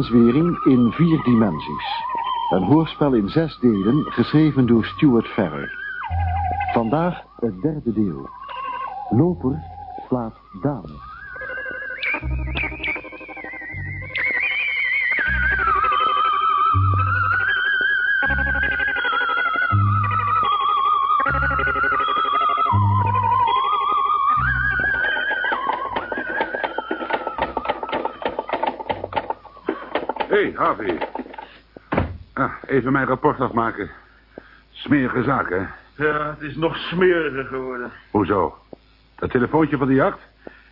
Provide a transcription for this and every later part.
Samenzwering in vier dimensies. Een hoorspel in zes delen, geschreven door Stuart Ferrer. Vandaag het derde deel. Loper slaat dame. Hey, Harvey. Ah, even mijn rapport afmaken. Smerige zaak, hè? Ja, het is nog smeriger geworden. Hoezo? Dat telefoontje van die jacht?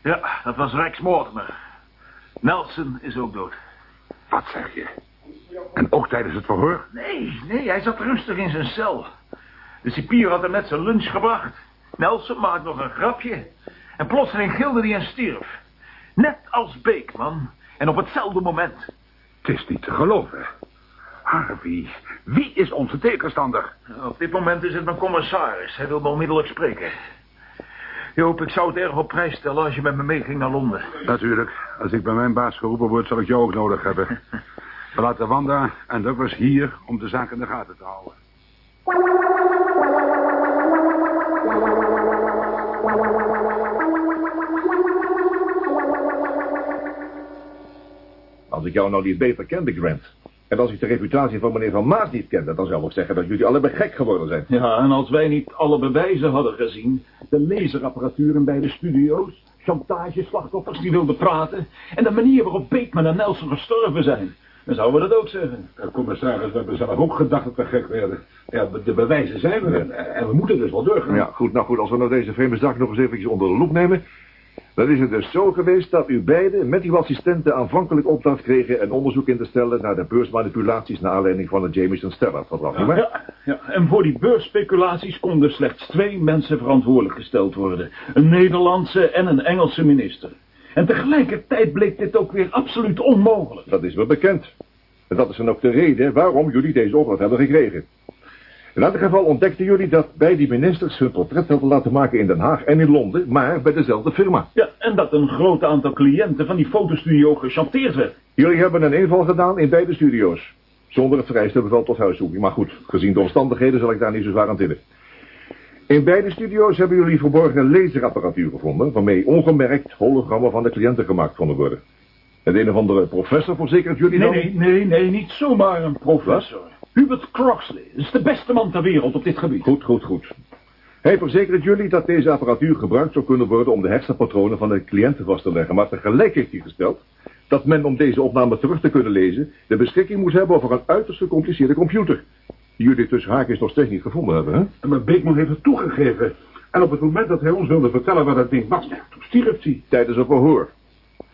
Ja, dat was Rex Mortimer. Nelson is ook dood. Wat zeg je? En ook tijdens het verhoor? Nee, nee, hij zat rustig in zijn cel. De cipier had hem net zijn lunch gebracht. Nelson maakt nog een grapje. En plotseling gilde hij en stierf. Net als Beekman. En op hetzelfde moment. Het is niet te geloven. Harvey, wie is onze tegenstander? Op dit moment is het mijn commissaris. Hij wil me onmiddellijk spreken. Joop, ik zou het erg op prijs stellen als je met me meeging naar Londen. Natuurlijk. Als ik bij mijn baas geroepen word, zal ik jou ook nodig hebben. We laten Wanda en Douglas hier om de zaak in de gaten te houden. Als ik jou nou niet beter kende, Grant. En als ik de reputatie van meneer Van Maas niet kende... dan zou ik zeggen dat jullie allebei gek geworden zijn. Ja, en als wij niet alle bewijzen hadden gezien... de laserapparatuur bij de studio's... chantageslachtoffers die wilden praten... en de manier waarop Beekman en Nelson gestorven zijn... dan zouden we dat ook zeggen. Ja, commissaris, we hebben zelf ook gedacht dat we gek werden. Ja, de bewijzen zijn er en, en we moeten dus wel doorgaan. Ja, goed, nou goed, als we nou deze vreemde zaak nog eens eventjes onder de loep nemen... Dan is het dus zo geweest dat u beiden met uw assistenten aanvankelijk opdracht kregen... een onderzoek in te stellen naar de beursmanipulaties... naar aanleiding van het Jameson Stellar-verdrag. Ja, ja, ja, en voor die beursspeculaties konden slechts twee mensen verantwoordelijk gesteld worden. Een Nederlandse en een Engelse minister. En tegelijkertijd bleek dit ook weer absoluut onmogelijk. Dat is wel bekend. En dat is dan ook de reden waarom jullie deze opdracht hebben gekregen. In elk geval ontdekten jullie dat bij die ministers hun portret hadden laten maken in Den Haag en in Londen, maar bij dezelfde firma. Ja, en dat een groot aantal cliënten van die fotostudio gechanteerd werd. Jullie hebben een inval gedaan in beide studio's. Zonder het vereiste bevel tot huiszoeking. Maar goed, gezien de omstandigheden zal ik daar niet zo zwaar aan tillen. In beide studio's hebben jullie verborgen laserapparatuur gevonden... waarmee ongemerkt hologrammen van de cliënten gemaakt konden worden. En de een of andere professor verzekert jullie Nee, dan... nee, nee, nee, niet zomaar een professor. Hubert Croxley is de beste man ter wereld op dit gebied. Goed, goed, goed. Hij verzekert jullie dat deze apparatuur gebruikt zou kunnen worden om de hersenpatronen van de cliënten vast te leggen. Maar tegelijk heeft hij gesteld dat men om deze opname terug te kunnen lezen de beschikking moest hebben over een uiterst gecompliceerde computer. Die jullie tussen haakjes nog steeds niet gevonden hebben, hè? Maar Beekman heeft het toegegeven. En op het moment dat hij ons wilde vertellen wat dat ding was, toen stierf hij. Tijdens een verhoor.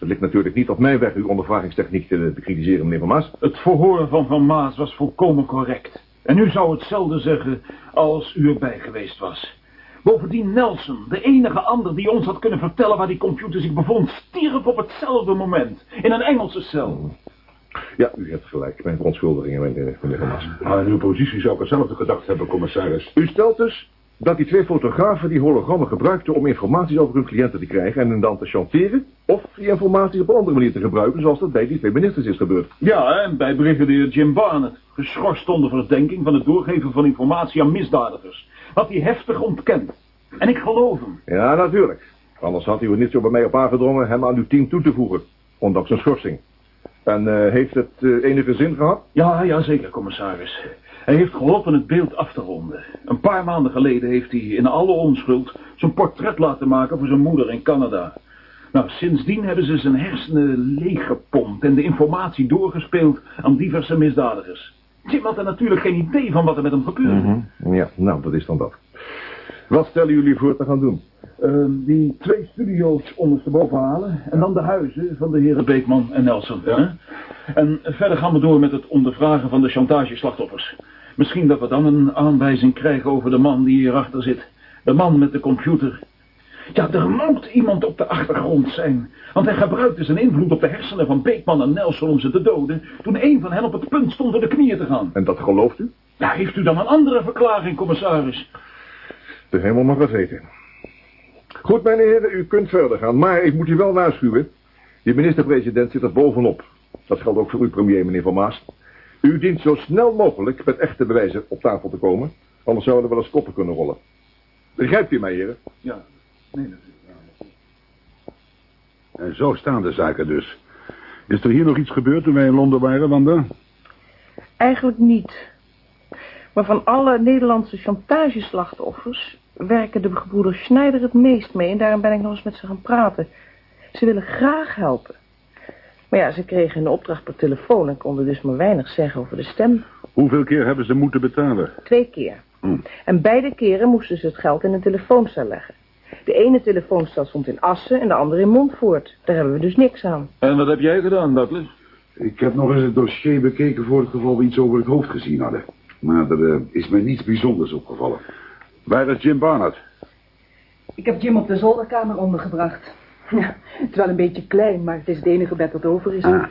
Het ligt natuurlijk niet op mijn weg uw ondervragingstechniek te bekritiseren, meneer Van Maas. Het verhoor van Van Maas was volkomen correct. En u zou hetzelfde zeggen als u erbij geweest was. Bovendien Nelson, de enige ander die ons had kunnen vertellen waar die computer zich bevond, stierf op hetzelfde moment. In een Engelse cel. Ja, u hebt gelijk. Mijn verontschuldigingen, meneer meneer Van Maas. Maar in uw positie zou ik hetzelfde gedacht hebben, commissaris. U stelt dus dat die twee fotografen die hologrammen gebruikten om informatie over hun cliënten te krijgen en hen dan te chanteren, of die informatie op een andere manier te gebruiken, zoals dat bij die twee ministers is gebeurd. Ja, en bij brigadier Jim Barnett, geschorst onder verdenking van het doorgeven van informatie aan misdadigers. Had hij heftig ontkend. En ik geloof hem. Ja, natuurlijk. Anders had u er niet zo bij mij op aangedrongen hem aan uw team toe te voegen, ondanks zijn schorsing. En eh, heeft het eh, enige zin gehad? Ja, ja, zeker, commissaris. Hij heeft geholpen het beeld af te ronden. Een paar maanden geleden heeft hij in alle onschuld zijn portret laten maken voor zijn moeder in Canada. Nou, sindsdien hebben ze zijn hersenen leeggepompt en de informatie doorgespeeld aan diverse misdadigers. Jim had er natuurlijk geen idee van wat er met hem gebeurde. Ja, nou, dat is dan dat. Wat stellen jullie voor te gaan doen? Ehm, die twee studio's ondersteboven halen en dan de huizen van de heren Beekman en Nelson. hè? En verder gaan we door met het ondervragen van de chantageslachtoffers. Misschien dat we dan een aanwijzing krijgen over de man die hierachter zit. De man met de computer. Ja, er moet iemand op de achtergrond zijn. Want hij gebruikte zijn invloed op de hersenen van Beekman en Nelson om ze te doden... toen een van hen op het punt stond door de knieën te gaan. En dat gelooft u? Ja, heeft u dan een andere verklaring, commissaris? De hemel mag het weten. Goed, mijn heren, u kunt verder gaan, maar ik moet u wel waarschuwen. Die minister-president zit er bovenop. Dat geldt ook voor u, premier, meneer Van Maas. U dient zo snel mogelijk met echte bewijzen op tafel te komen. Anders zouden we wel eens koppen kunnen rollen. Begrijpt u mij, heren? Ja, nee, natuurlijk. En zo staan de zaken dus. Is er hier nog iets gebeurd toen wij in Londen waren, Wanda? Eigenlijk niet. Maar van alle Nederlandse chantageslachtoffers werken de gebroeders Schneider het meest mee. En daarom ben ik nog eens met ze gaan praten. Ze willen graag helpen. Maar ja, ze kregen een opdracht per telefoon en konden dus maar weinig zeggen over de stem. Hoeveel keer hebben ze moeten betalen? Twee keer. Hm. En beide keren moesten ze het geld in een telefooncel leggen. De ene telefooncel stond in Assen en de andere in Montvoort. Daar hebben we dus niks aan. En wat heb jij gedaan, Douglas? Ik heb nog eens het dossier bekeken voor het geval we iets over het hoofd gezien hadden. Maar er eh, is mij niets bijzonders opgevallen. Waar is Jim Barnard? Ik heb Jim op de zolderkamer ondergebracht. Ja, het is wel een beetje klein, maar het is het enige bed dat over is. Ah.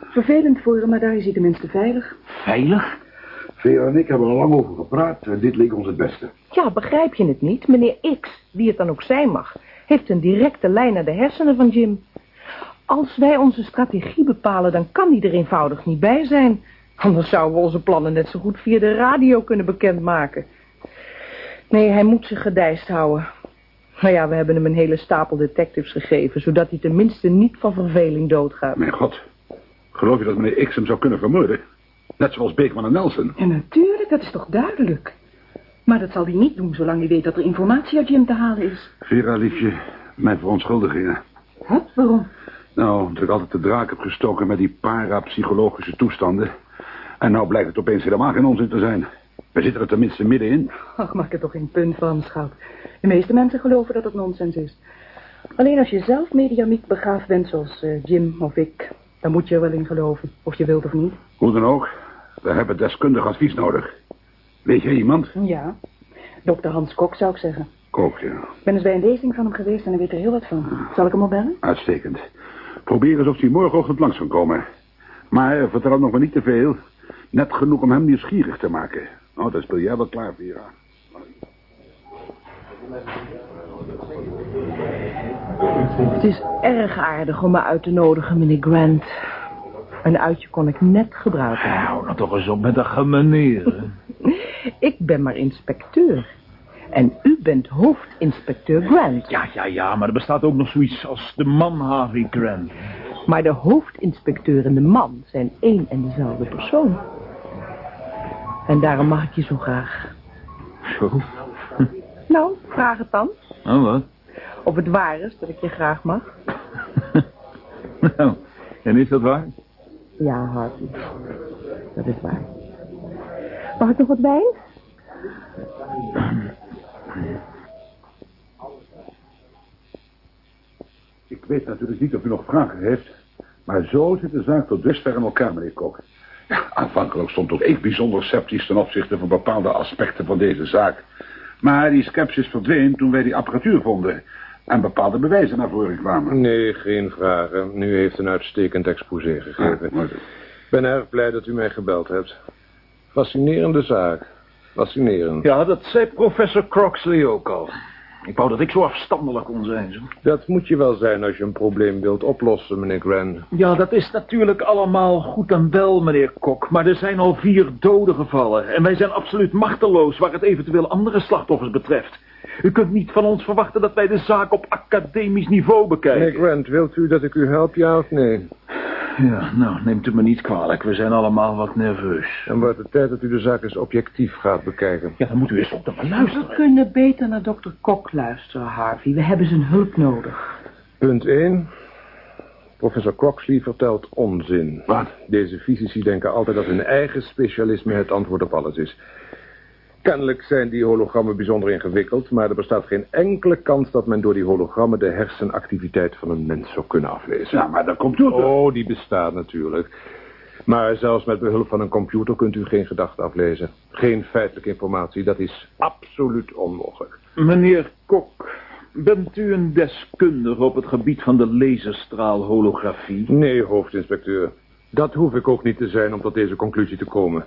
Vervelend voor hem, maar daar is hij tenminste veilig. Veilig? Vera en ik hebben er lang over gepraat en dit leek ons het beste. Ja, begrijp je het niet? Meneer X, wie het dan ook zijn mag, heeft een directe lijn naar de hersenen van Jim. Als wij onze strategie bepalen, dan kan die er eenvoudig niet bij zijn. Anders zouden we onze plannen net zo goed via de radio kunnen bekendmaken. Nee, hij moet zich gedijst houden. Nou ja, we hebben hem een hele stapel detectives gegeven, zodat hij tenminste niet van verveling doodgaat. Mijn god. Geloof je dat meneer X hem zou kunnen vermoorden? Net zoals Beekman en Nelson. En natuurlijk, dat is toch duidelijk. Maar dat zal hij niet doen, zolang hij weet dat er informatie uit Jim te halen is. Vera, liefje, mijn verontschuldigingen. Wat? Waarom? Nou, omdat ik altijd de draak heb gestoken met die parapsychologische toestanden. En nou blijkt het opeens helemaal geen onzin te zijn. We zitten er tenminste middenin. Ach, maak er toch geen punt van, schat. De meeste mensen geloven dat het nonsens is. Alleen als je zelf mediamiek begaafd bent, zoals eh, Jim of ik... dan moet je er wel in geloven, of je wilt of niet. Hoe dan ook, we hebben deskundig advies nodig. Weet jij iemand? Ja, dokter Hans Kok zou ik zeggen. Kook, ja. Ik ben eens bij een lezing van hem geweest en hij weet er heel wat van. Zal ik hem opbellen? Uitstekend. Probeer eens of hij morgenochtend langs kan komen. Maar vertel nog maar niet te veel. Net genoeg om hem nieuwsgierig te maken. Oh, dan speel jij wel klaar, Vera. Het is erg aardig om me uit te nodigen, meneer Grant. Een uitje kon ik net gebruiken. Hou nou toch eens op met dat gemenieren. Ik ben maar inspecteur. En u bent hoofdinspecteur Grant. Ja, ja, ja, maar er bestaat ook nog zoiets als de man Harvey Grant. Maar de hoofdinspecteur en de man zijn één en dezelfde persoon. En daarom mag ik je zo graag. Zo. Nou, vraag het dan. Oh, wat? Of het waar is dat ik je graag mag. Nou, en is dat waar? Ja, Harvey. Dat is waar. Mag ik nog wat wijn? Ik weet natuurlijk niet of u nog vragen heeft. Maar zo zit de zaak tot dusver in elkaar, meneer Kok. Ja, aanvankelijk stond ook ik bijzonder sceptisch ten opzichte van bepaalde aspecten van deze zaak. Maar die sceptisch verdween toen wij die apparatuur vonden. En bepaalde bewijzen naar voren kwamen. Nee, geen vragen. U heeft een uitstekend exposé gegeven. Ah, mooi. Ik ben erg blij dat u mij gebeld hebt. Fascinerende zaak. Fascinerend. Ja, dat zei professor Croxley ook al. Ik wou dat ik zo afstandelijk kon zijn. Zo. Dat moet je wel zijn als je een probleem wilt oplossen, meneer Grant. Ja, dat is natuurlijk allemaal goed en wel, meneer Kok. Maar er zijn al vier doden gevallen. En wij zijn absoluut machteloos waar het eventueel andere slachtoffers betreft. U kunt niet van ons verwachten dat wij de zaak op academisch niveau bekijken. Meneer Grant, wilt u dat ik u help, ja of nee? Ja, nou, neemt u me niet kwalijk. We zijn allemaal wat nerveus. Dan wordt het tijd dat u de zaak eens objectief gaat bekijken. Ja, dan moet u eens op de me We luisteren. kunnen beter naar dokter Kok luisteren, Harvey. We hebben zijn hulp nodig. Punt 1. Professor Croxley vertelt onzin. Wat? Deze fysici denken altijd dat hun eigen specialisme het antwoord op alles is. Kennelijk zijn die hologrammen bijzonder ingewikkeld, maar er bestaat geen enkele kans dat men door die hologrammen de hersenactiviteit van een mens zou kunnen aflezen. Ja, maar de computer... Oh, die bestaat natuurlijk. Maar zelfs met behulp van een computer kunt u geen gedachten aflezen. Geen feitelijke informatie, dat is absoluut onmogelijk. Meneer Kok, bent u een deskundige op het gebied van de laserstraalholografie? Nee, hoofdinspecteur. Dat hoef ik ook niet te zijn om tot deze conclusie te komen.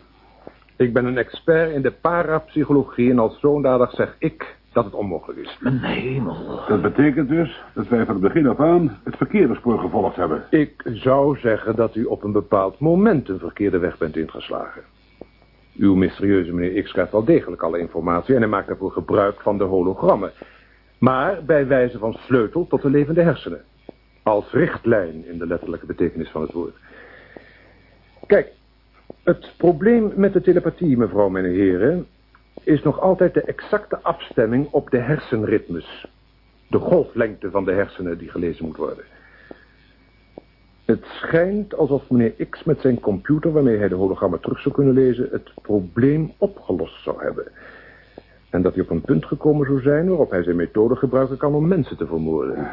Ik ben een expert in de parapsychologie en als zodanig zeg ik dat het onmogelijk is. Mijn hemel. Dat betekent dus dat wij van het begin af aan het verkeerde spoor gevolgd hebben. Ik zou zeggen dat u op een bepaald moment een verkeerde weg bent ingeslagen. Uw mysterieuze meneer X krijgt wel degelijk alle informatie... en hij maakt daarvoor gebruik van de hologrammen. Maar bij wijze van sleutel tot de levende hersenen. Als richtlijn in de letterlijke betekenis van het woord. Kijk, het probleem met de telepathie, mevrouw, mijn heren... is nog altijd de exacte afstemming op de hersenritmes. De golflengte van de hersenen die gelezen moet worden. Het schijnt alsof meneer X met zijn computer... waarmee hij de hologrammen terug zou kunnen lezen... het probleem opgelost zou hebben. En dat hij op een punt gekomen zou zijn... waarop hij zijn methode gebruiken kan om mensen te vermoorden.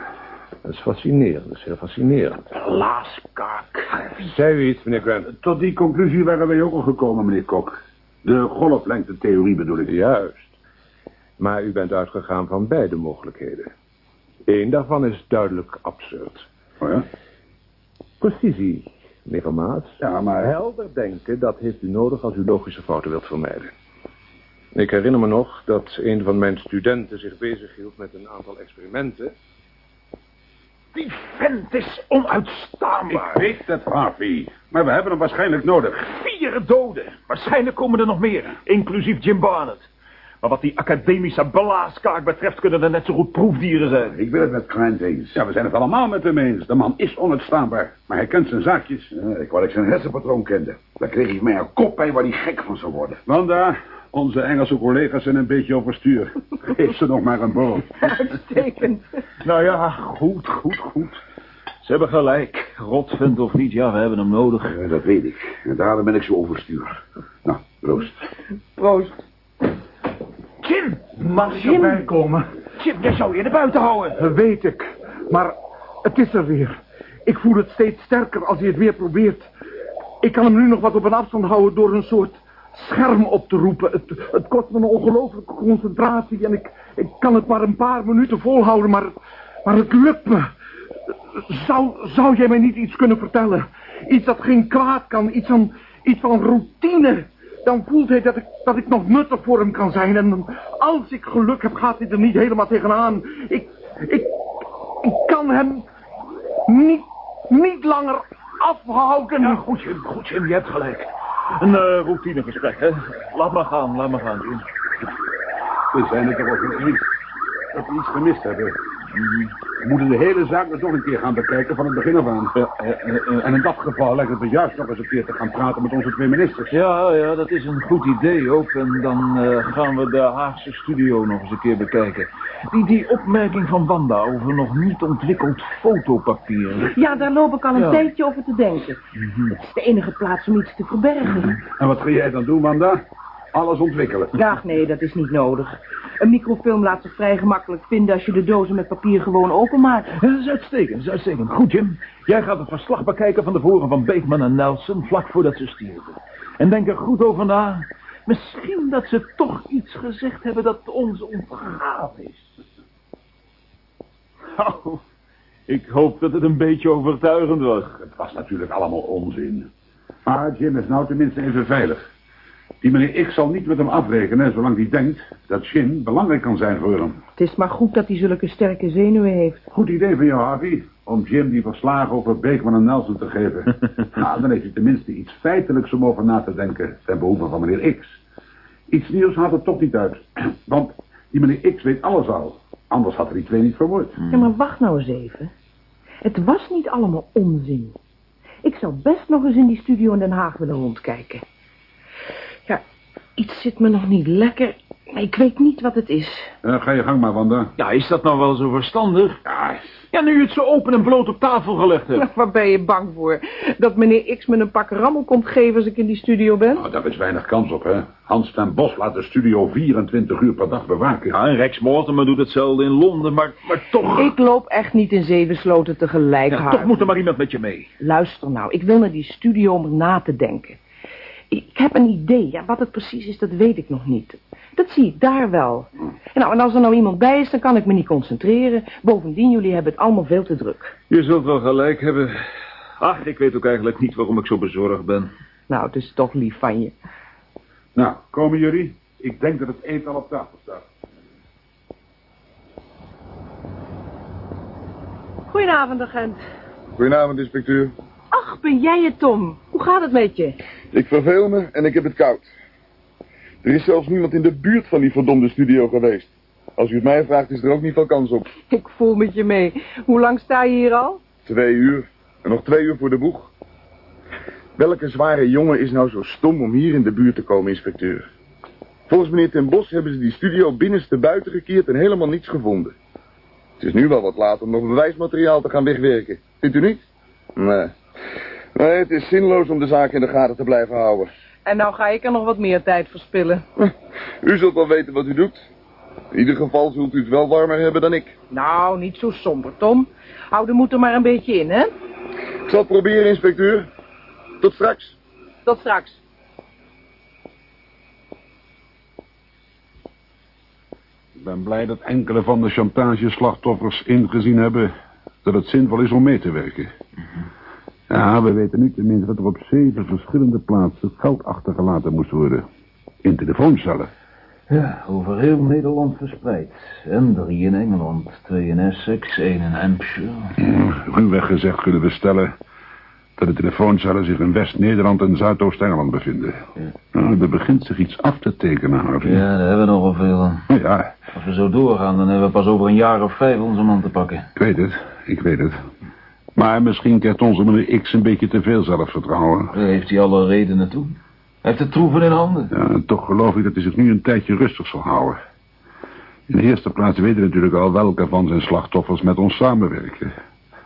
Dat is fascinerend, dat is heel fascinerend. Blaaskaak. Zei u iets, meneer Grant? Tot die conclusie waren wij ook al gekomen, meneer Kok. De golflengte-theorie bedoel ik. Juist. Maar u bent uitgegaan van beide mogelijkheden. Eén daarvan is duidelijk absurd. Oh ja? Precisie, meneer Van Maat. Ja, maar... Helder denken, dat heeft u nodig als u logische fouten wilt vermijden. Ik herinner me nog dat een van mijn studenten zich bezighield met een aantal experimenten. Die vent is onuitstaanbaar. Ik weet het, Harvey. Maar we hebben hem waarschijnlijk nodig. Vier doden. Waarschijnlijk komen er nog meer. Inclusief Jim Barnett. Maar wat die academische blaaskaak betreft... kunnen er net zo goed proefdieren zijn. Ik ben het met Klein eens. Ja, we zijn het allemaal met hem eens. De man is onuitstaanbaar. Maar hij kent zijn zaakjes. Ja, ik wou dat ik zijn hersenpatroon kende. Daar kreeg ik mij een kop bij waar hij gek van zou worden. Wanda, onze Engelse collega's zijn een beetje overstuur. Geef ze nog maar een boom. Uitstekend. Nou ja, goed, goed, goed. Ze hebben gelijk. Rotvind of niet, ja, we hebben hem nodig. Ja, dat weet ik. En daarom ben ik zo overstuur. Nou, proost. Proost. Jim! Mag je erbij komen? Jim, jij zou je er buiten houden. Dat weet ik. Maar het is er weer. Ik voel het steeds sterker als hij het weer probeert. Ik kan hem nu nog wat op een afstand houden door een soort scherm op te roepen. Het, het kost me een ongelooflijke concentratie en ik, ik kan het maar een paar minuten volhouden, maar, maar het lukt me. Zou, zou jij mij niet iets kunnen vertellen? Iets dat geen kwaad kan, iets van, iets van routine. Dan voelt hij dat ik, dat ik nog nuttig voor hem kan zijn. En als ik geluk heb, gaat hij er niet helemaal tegenaan. Ik, ik, ik kan hem niet, niet langer afhouden. Ja, goed, Jim, goed, Jim, je hebt gelijk. Een uh, routinegesprek, hè? Laat maar gaan, laat maar gaan, Jim. We zijn het erover eens dat we iets gemist hebben. We moeten de hele zaak nog een keer gaan bekijken van het begin af aan. En in dat geval lijkt het me juist nog eens een keer te gaan praten met onze twee ministers. Ja, ja, dat is een goed idee ook. En dan uh, gaan we de Haagse studio nog eens een keer bekijken. Die, die opmerking van Wanda over nog niet ontwikkeld fotopapier. Ja, daar loop ik al een ja. tijdje over te denken. Mm -hmm. Het is de enige plaats om iets te verbergen. En wat ga jij dan doen, Wanda? Alles ontwikkelen. Ja, nee, dat is niet nodig. Een microfilm laat zich vrij gemakkelijk vinden als je de dozen met papier gewoon openmaakt. Ja, dat is uitstekend, dat is uitstekend. Goed, Jim. Jij gaat het verslag bekijken van de voren van Beekman en Nelson vlak voordat ze stierven. En denk er goed over na. Misschien dat ze toch iets gezegd hebben dat ons ontgaan is. Oh, ik hoop dat het een beetje overtuigend was. Het was natuurlijk allemaal onzin. Maar Jim is nou tenminste even veilig. Die meneer X zal niet met hem afrekenen, zolang hij denkt dat Jim belangrijk kan zijn voor hem. Het is maar goed dat hij zulke sterke zenuwen heeft. Goed idee van jou, Harvey. Om Jim die verslagen over Beekman en Nelson te geven. nou, dan heeft hij tenminste iets feitelijks om over na te denken ten behoeve van meneer X. Iets nieuws haalt het toch niet uit. Want die meneer X weet alles al. Anders had hij die twee niet vermoord. Ja, maar wacht nou eens even. Het was niet allemaal onzin. Ik zou best nog eens in die studio in Den Haag willen rondkijken. Ja, iets zit me nog niet lekker. Maar ik weet niet wat het is. Uh, ga je gang maar, Wanda. Ja, is dat nou wel zo verstandig? Ja, ja nu je het zo open en bloot op tafel gelegd hebt. Ja, waar ben je bang voor? Dat meneer X me een pak rammel komt geven als ik in die studio ben? Nou, daar is weinig kans op, hè. Hans ten Bos laat de studio 24 uur per dag bewaken. Ja, en Rex Mortimer doet hetzelfde in Londen, maar, maar toch... Ik loop echt niet in zeven sloten tegelijk, ja, Toch moet er maar iemand met je mee. Luister nou, ik wil naar die studio om na te denken. Ik heb een idee. Ja, wat het precies is, dat weet ik nog niet. Dat zie ik daar wel. En, nou, en als er nou iemand bij is, dan kan ik me niet concentreren. Bovendien, jullie hebben het allemaal veel te druk. Je zult wel gelijk hebben. Ach, ik weet ook eigenlijk niet waarom ik zo bezorgd ben. Nou, het is toch lief van je. Nou, komen jullie? Ik denk dat het eten al op tafel staat. Goedenavond, agent. Goedenavond, inspecteur. Ach, ben jij het, Tom? Hoe gaat het met je? Ik verveel me en ik heb het koud. Er is zelfs niemand in de buurt van die verdomde studio geweest. Als u het mij vraagt, is er ook niet veel kans op. Ik voel met je mee. Hoe lang sta je hier al? Twee uur. En nog twee uur voor de boeg. Welke zware jongen is nou zo stom om hier in de buurt te komen, inspecteur? Volgens meneer Ten Bos hebben ze die studio binnenste buiten gekeerd en helemaal niets gevonden. Het is nu wel wat laat om nog bewijsmateriaal te gaan wegwerken. Vindt u niet? Nee. Nee, het is zinloos om de zaak in de gaten te blijven houden. En nou ga ik er nog wat meer tijd verspillen. U zult wel weten wat u doet. In ieder geval zult u het wel warmer hebben dan ik. Nou, niet zo somber, Tom. Hou de moed er maar een beetje in, hè? Ik zal het proberen, inspecteur. Tot straks. Tot straks. Ik ben blij dat enkele van de chantageslachtoffers ingezien hebben dat het zinvol is om mee te werken. Ja, we weten nu tenminste dat er op zeven verschillende plaatsen geld achtergelaten moest worden. In telefooncellen. Ja, over heel Nederland verspreid. En drie in Engeland, twee in Essex, één in Hampshire. Ruwweg gezegd kunnen we stellen dat de telefooncellen zich in West-Nederland en Zuidoost-Engeland bevinden. Nou, er begint zich iets af te tekenen, Harvey. Ja, daar hebben we nogal veel aan. Ja, Als we zo doorgaan, dan hebben we pas over een jaar of vijf onze man te pakken. ik weet het. Ik weet het. Maar misschien krijgt onze meneer X een beetje te veel zelfvertrouwen. Daar heeft hij alle redenen toe. Hij heeft de troeven in handen. Ja, en toch geloof ik dat hij zich nu een tijdje rustig zal houden. In de eerste plaats weten we natuurlijk al welke van zijn slachtoffers met ons samenwerken.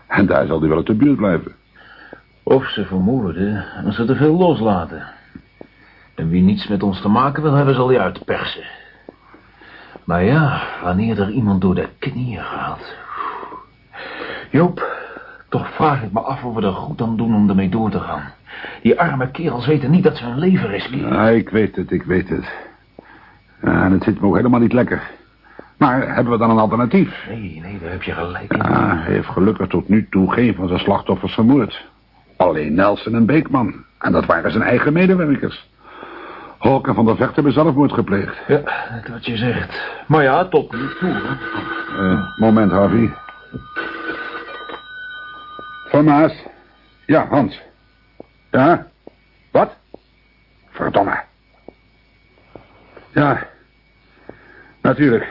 En daar zal hij wel uit de buurt blijven. Of ze vermoorden als ze te veel loslaten. En wie niets met ons te maken wil hebben, zal hij uitpersen. Maar ja, wanneer er iemand door de knieën gaat... Joop, toch vraag ik me af of we er goed aan doen om ermee door te gaan. Die arme kerels weten niet dat ze hun leven riskeren. Ja, ik weet het, ik weet het. En het zit me ook helemaal niet lekker. Maar hebben we dan een alternatief? Nee, nee, daar heb je gelijk in. Ja, hij heeft gelukkig tot nu toe geen van zijn slachtoffers vermoord. Alleen Nelson en Beekman. En dat waren zijn eigen medewerkers. En Van der Vecht hebben zelfmoord gepleegd. Ja, net wat je zegt. Maar ja, tot nu toe. Eh, moment, Harvey. Van Maas. Ja, Hans. Ja? Wat? Verdomme. Ja. Natuurlijk.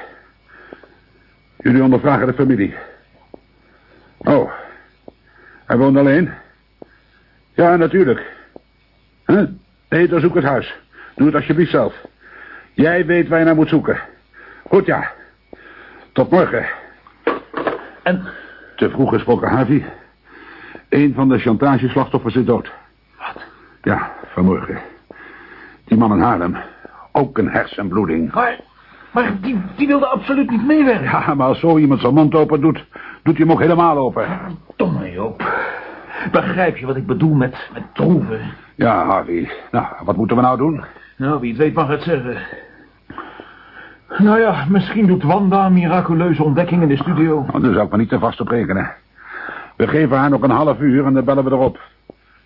Jullie ondervragen de familie. Oh. Hij woont alleen? Ja, natuurlijk. Huh? Nee, dan zoek het huis. Doe het alsjeblieft zelf. Jij weet waar je naar moet zoeken. Goed, ja. Tot morgen. En? Te vroeg gesproken, Harvey. Een van de chantageslachtoffers is dood. Wat? Ja, vanmorgen. Die man in Haarlem. Ook een hersenbloeding. Maar, maar die, die wilde absoluut niet meewerken. Ja, maar als zo iemand zijn mond open doet, doet hij hem ook helemaal open. Domme Joop. Begrijp je wat ik bedoel met, met troeven? Ja, Harvey. Nou, wat moeten we nou doen? Nou, wie het weet mag het zeggen. Nou ja, misschien doet Wanda een miraculeuze ontdekking in de studio. Nou, daar zou ik maar niet te vast op rekenen. We geven haar nog een half uur en dan bellen we erop.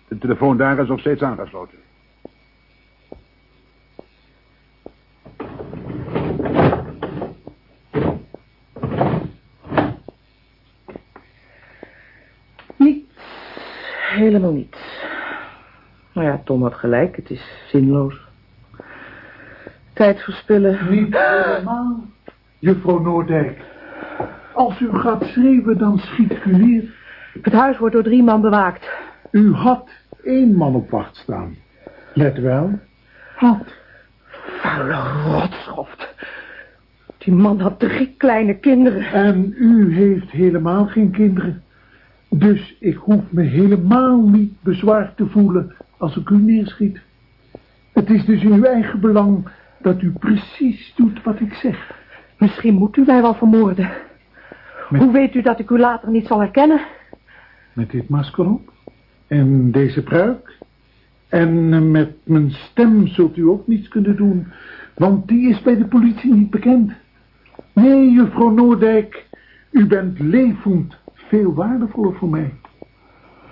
De telefoon daar is nog steeds aangesloten. Niets. Helemaal niets. Nou ja, Tom had gelijk. Het is zinloos. Tijd verspillen. Niet helemaal, juffrouw Noordijk. Als u gaat schreeuwen, dan schiet ik u neer. Het huis wordt door drie man bewaakt. U had één man op wacht staan. Let wel. Had. Vuile rotschoft. Die man had drie kleine kinderen. En u heeft helemaal geen kinderen. Dus ik hoef me helemaal niet bezwaard te voelen als ik u neerschiet. Het is dus in uw eigen belang dat u precies doet wat ik zeg. Misschien moet u mij wel vermoorden. Met- Hoe weet u dat ik u later niet zal herkennen? Met dit masker op. En deze pruik. En eh, met mijn stem zult u ook niets kunnen doen. Want die is bij de politie niet bekend. Nee, juffrouw Noordijk. U bent levend veel waardevoller voor mij.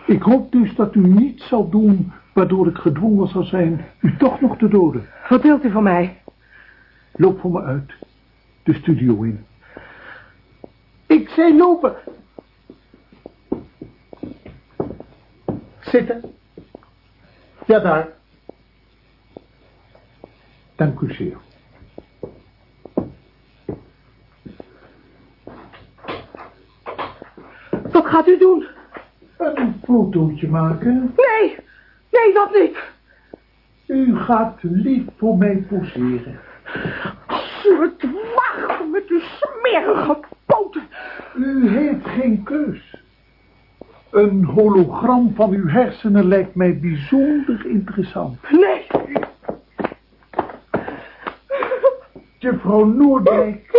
Ik hoop dus dat u niets zal doen waardoor ik gedwongen zal zijn u toch nog te doden. Wat wilt u van mij? Loop voor me uit. De studio in. Ik zei lopen. Zitten. Ja, daar. Dank u zeer. Wat gaat u doen? Een fotootje maken. Nee, nee, dat niet. U gaat lief voor mij poseren. Als u het waagt met uw smerige poten. U heeft geen keus. Een hologram van uw hersenen lijkt mij bijzonder interessant. Nee. Juffrouw Noordijk,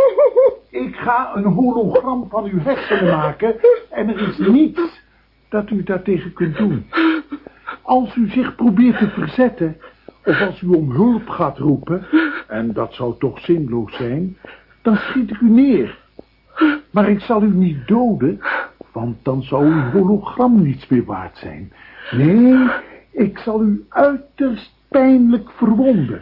ik ga een hologram van uw hersenen maken en er is niets dat u daartegen kunt doen. Als u zich probeert te verzetten, of als u om hulp gaat roepen, en dat zou toch zinloos zijn, dan schiet ik u neer. Maar ik zal u niet doden, want dan zou uw hologram niets meer waard zijn. Nee, ik zal u uiterst pijnlijk verwonden.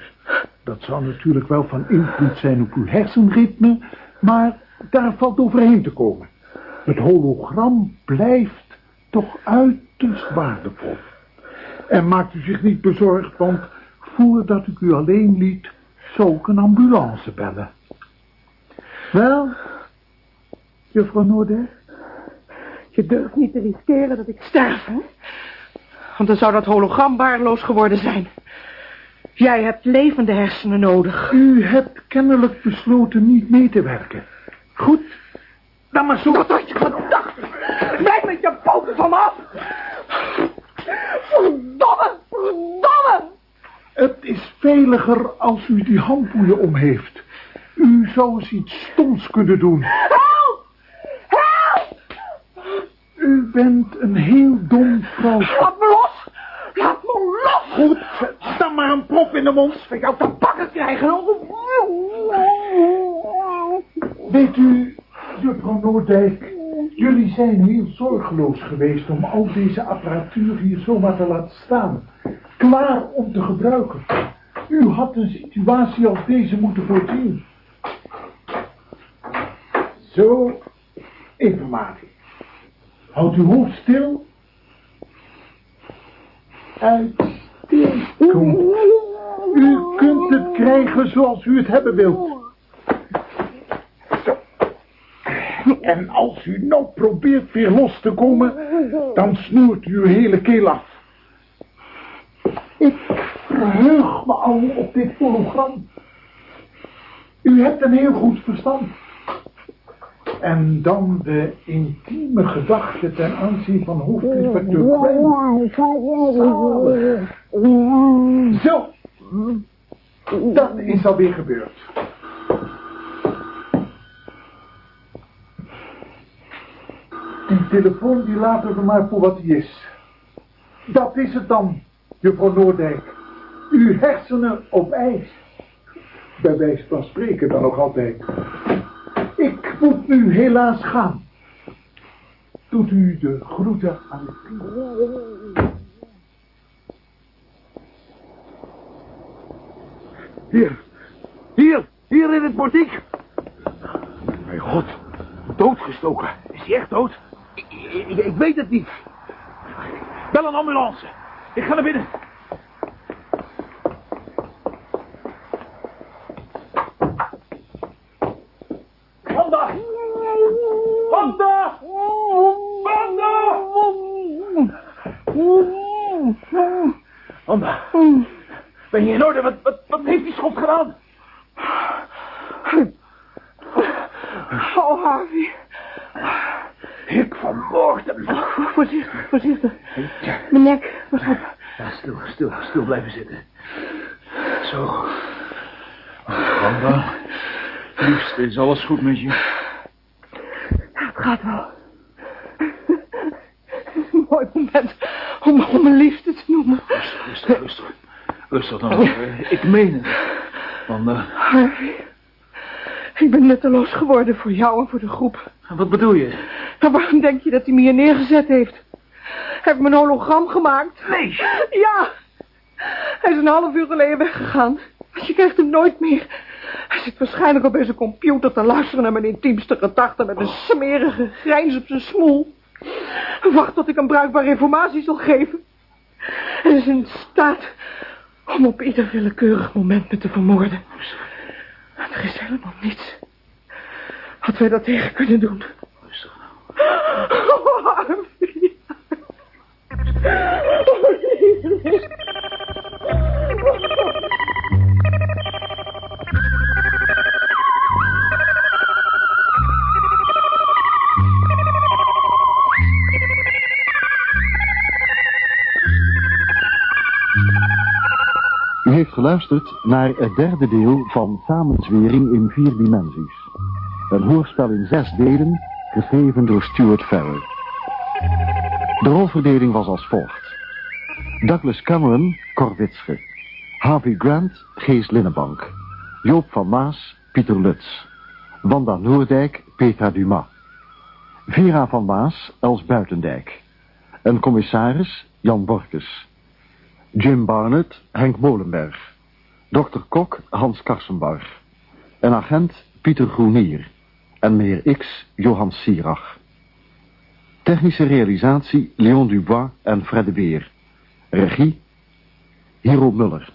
Dat zou natuurlijk wel van invloed zijn op uw hersenritme, maar daar valt overheen te komen. Het hologram blijft toch uiterst waardevol. En maakt u zich niet bezorgd, want voordat ik u alleen liet, zou ik een ambulance bellen. Wel, juffrouw Noorder? Je durft niet te riskeren dat ik sterf, hè? Want dan zou dat hologram waardeloos geworden zijn. Jij hebt levende hersenen nodig. U hebt kennelijk besloten niet mee te werken. Goed, dan maar zo. Wat had je gedacht? Blijf met je poten van me af! Verdomme, verdomme! Het is veiliger als u die handboeien om heeft. U zou eens iets stoms kunnen doen. Help! U bent een heel dom vrouw. Laat me los! Laat me los! Goed, dan maar een prof in de mond. Van jou te pakken krijgen. Weet u, juffrouw Noordijk, jullie zijn heel zorgeloos geweest om al deze apparatuur hier zomaar te laten staan. Klaar om te gebruiken. U had een situatie als deze moeten voorzien. Zo, informatie. Houd uw hoofd stil. Uitstekend. U kunt het krijgen zoals u het hebben wilt. Zo. En als u nou probeert weer los te komen, dan snoert u uw hele keel af. Ik verheug me al op dit hologram. U hebt een heel goed verstand. En dan de intieme gedachte ten aanzien van hoofdinspecteur. Zo. Dat is alweer gebeurd. Die telefoon die laten we maar voor wat die is. Dat is het dan, juffrouw Noordijk. Uw hersenen op ijs. Bij wijze van spreken dan nog altijd. Ik moet nu helaas gaan. Doet u de groeten aan team. Hier. Hier. Hier in het portiek. Mijn god. Doodgestoken. Is hij echt dood? Ik, ik, ik weet het niet. Bel een ambulance. Ik ga naar binnen. Wanda! Wanda! Wanda! Wanda! Je in orde? Wat, wat, wat heeft die schot gedaan? Oh, Harvey. Ik vermoord hem. Voorzichtig, voorzichtig. Mijn nek, wat op. Ja, stil, stil, stil blijven zitten. Zo. Wanda, liefst, is alles goed met je? Het gaat wel. Een mooi moment om, om mijn liefde te noemen. Rustig, rustig, rustig. Rustig dan. Meen het. Wanda, Harvey, ik ben nutteloos geworden voor jou en voor de groep. wat bedoel je? Maar waarom denk je dat hij me hier neergezet heeft? Hij heeft me een hologram gemaakt. Nee. Ja. Hij is een half uur geleden weggegaan. Je krijgt hem nooit meer. Hij zit waarschijnlijk op zijn computer te luisteren naar mijn intiemste gedachten met een smerige grijns op zijn smoel. Wacht tot ik hem bruikbare informatie zal geven. is in staat om op ieder willekeurig moment me te vermoorden. Er is helemaal niets wat wij daar tegen kunnen doen. Rustig nou. Oh. Oh. Heeft geluisterd naar het derde deel van Samenzwering in vier dimensies. Een hoorspel in zes delen, geschreven door Stuart Farrer. De rolverdeling was als volgt. Douglas Cameron, Korwitske. Harvey Grant, Gees Linnenbank. Joop van Maas, Pieter Lutz. Wanda Noordijk, Petra Dumas. Vera van Maas, Els Buitendijk. Een commissaris, Jan Borkes. Jim Barnett, Henk Molenberg. Dr. Kok, Hans Karsenbarg. Een agent, Pieter Groenier. En meneer X, Johan Sierach. Technische realisatie, Leon Dubois en Fred de Beer. Regie, Hero Muller.